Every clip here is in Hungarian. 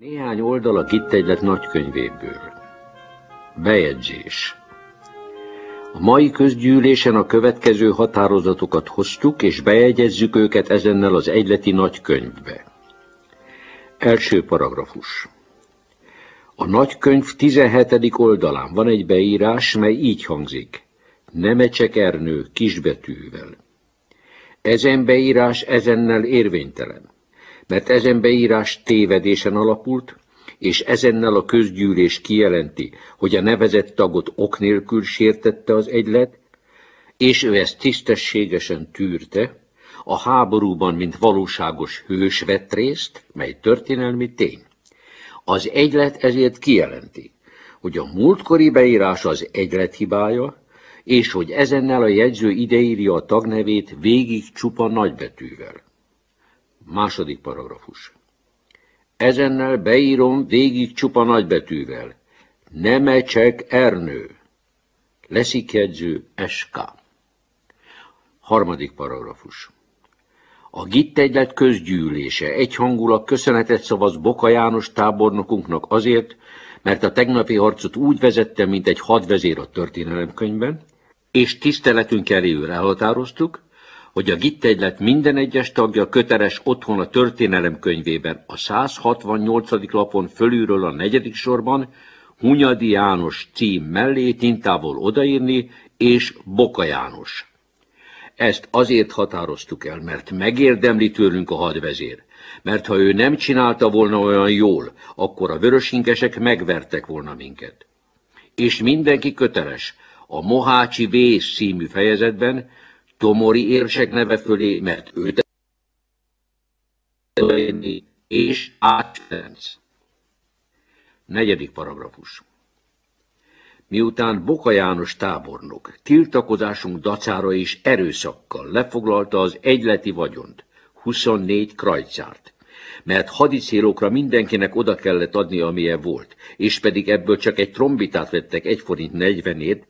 Néhány oldal a Gittegylet nagykönyvéből. Bejegyzés. A mai közgyűlésen a következő határozatokat hoztuk, és bejegyezzük őket ezennel az egyleti nagykönyvbe. Első paragrafus. A nagykönyv 17. oldalán van egy beírás, mely így hangzik. Nemecsek Ernő kisbetűvel. Ezen beírás ezennel érvénytelen mert ezen beírás tévedésen alapult, és ezennel a közgyűlés kijelenti, hogy a nevezett tagot ok nélkül sértette az egylet, és ő ezt tisztességesen tűrte, a háborúban, mint valóságos hős vett részt, mely történelmi tény. Az egylet ezért kijelenti, hogy a múltkori beírás az egylet hibája, és hogy ezennel a jegyző ideírja a tagnevét végig csupa nagybetűvel. Második paragrafus. Ezennel beírom végig csupa nagybetűvel. Nemecsek Ernő. Leszik jegyző SK. Harmadik paragrafus. A GIT egylet közgyűlése egyhangulag köszönetet szavaz Boka János tábornokunknak azért, mert a tegnapi harcot úgy vezette, mint egy hadvezér a történelemkönyvben, és tiszteletünk elé elhatároztuk, hogy a gittegylet minden egyes tagja köteles otthon a történelem könyvében a 168. lapon fölülről a negyedik sorban Hunyadi János cím mellé tintával odaírni, és Boka János. Ezt azért határoztuk el, mert megérdemli tőlünk a hadvezér, mert ha ő nem csinálta volna olyan jól, akkor a vörösinkesek megvertek volna minket. És mindenki köteles, a Mohácsi Vész című fejezetben Tomori érsek neve fölé, mert őt és Ács Negyedik paragrafus. Miután Boka János tábornok tiltakozásunk dacára és erőszakkal lefoglalta az egyleti vagyont, 24 krajcárt, mert hadicélokra mindenkinek oda kellett adni, amilyen volt, és pedig ebből csak egy trombitát vettek egy forint 40-ért,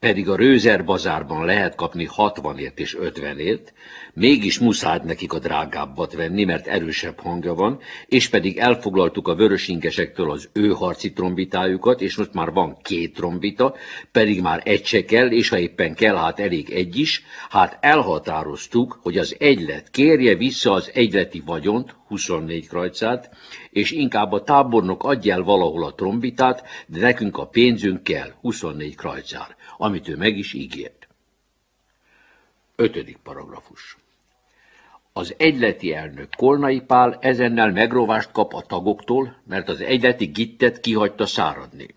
pedig a Rőzer bazárban lehet kapni 60ért és 50ért, mégis muszáj nekik a drágábbat venni, mert erősebb hangja van, és pedig elfoglaltuk a vörösingesektől az ő harci trombitájukat, és most már van két trombita, pedig már egy se kell, és ha éppen kell, hát elég egy is, hát elhatároztuk, hogy az egylet kérje vissza az egyleti vagyont, 24 krajcát, és inkább a tábornok adja el valahol a trombitát, de nekünk a pénzünk kell, 24 krajcár amit ő meg is ígért. Ötödik paragrafus. Az egyleti elnök Kolnai Pál ezennel megrovást kap a tagoktól, mert az egyleti gittet kihagyta száradni.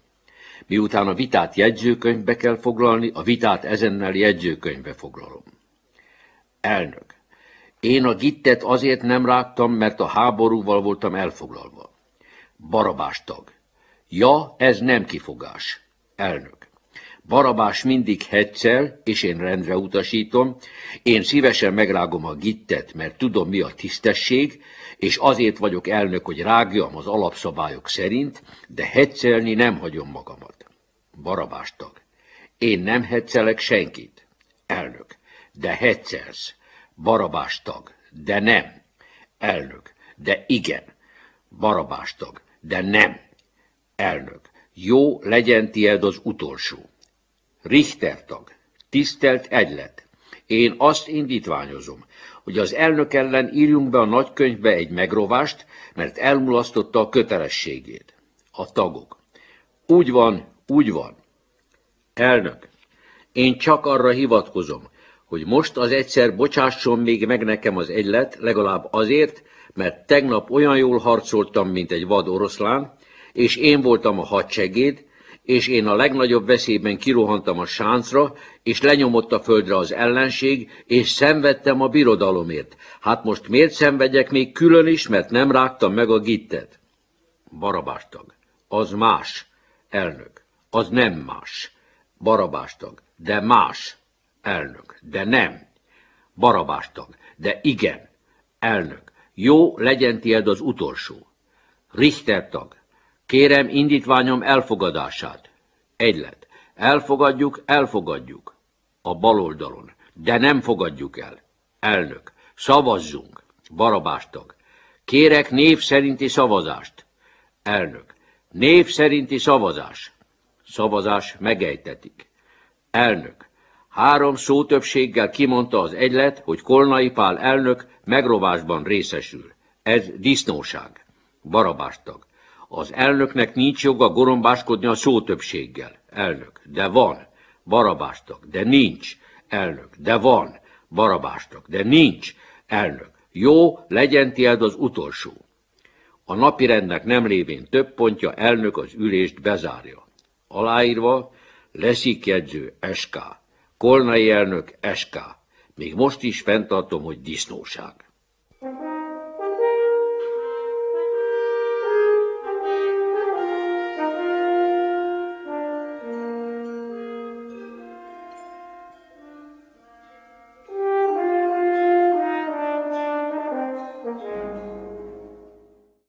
Miután a vitát jegyzőkönyvbe kell foglalni, a vitát ezennel jegyzőkönyvbe foglalom. Elnök. Én a gittet azért nem rágtam, mert a háborúval voltam elfoglalva. Barabás tag. Ja, ez nem kifogás. Elnök. Barabás mindig hetszel, és én rendre utasítom. Én szívesen megrágom a gittet, mert tudom, mi a tisztesség, és azért vagyok elnök, hogy rágjam az alapszabályok szerint, de hetszelni nem hagyom magamat. Barabás tag. Én nem hetszelek senkit. Elnök. De hetszelsz. Barabás tag. De nem. Elnök. De igen. Barabás tag. De nem. Elnök. Jó, legyen tied az utolsó. Richter tag, tisztelt egylet, én azt indítványozom, hogy az elnök ellen írjunk be a nagykönyvbe egy megrovást, mert elmulasztotta a kötelességét. A tagok. Úgy van, úgy van. Elnök, én csak arra hivatkozom, hogy most az egyszer bocsásson még meg nekem az egylet, legalább azért, mert tegnap olyan jól harcoltam, mint egy vad oroszlán, és én voltam a hadsegéd, és én a legnagyobb veszélyben kirohantam a sáncra, és lenyomott a földre az ellenség, és szenvedtem a birodalomért. Hát most miért szenvedjek még külön is, mert nem rágtam meg a gittet? Barabástag. Az más. Elnök. Az nem más. Barabástag. De más. Elnök. De nem. Barabástag. De igen. Elnök. Jó, legyen tied az utolsó. Richter tag. Kérem indítványom elfogadását. Egylet. Elfogadjuk, elfogadjuk. A bal oldalon. De nem fogadjuk el. Elnök. Szavazzunk. Barabástag. Kérek név szerinti szavazást. Elnök. Név szerinti szavazás. Szavazás megejtetik. Elnök. Három szótöbbséggel kimondta az egylet, hogy Kolnai Pál elnök megrovásban részesül. Ez disznóság. Barabástag. Az elnöknek nincs joga gorombáskodni a szótöbbséggel. Elnök. De van. Barabástag. De nincs. Elnök. De van. Barabástag. De nincs. Elnök. Jó, legyen tiéd az utolsó. A napirendnek nem lévén több pontja elnök az ülést bezárja. Aláírva Leszik jegyző SK. Kolnai elnök SK. Még most is fenntartom, hogy disznóság.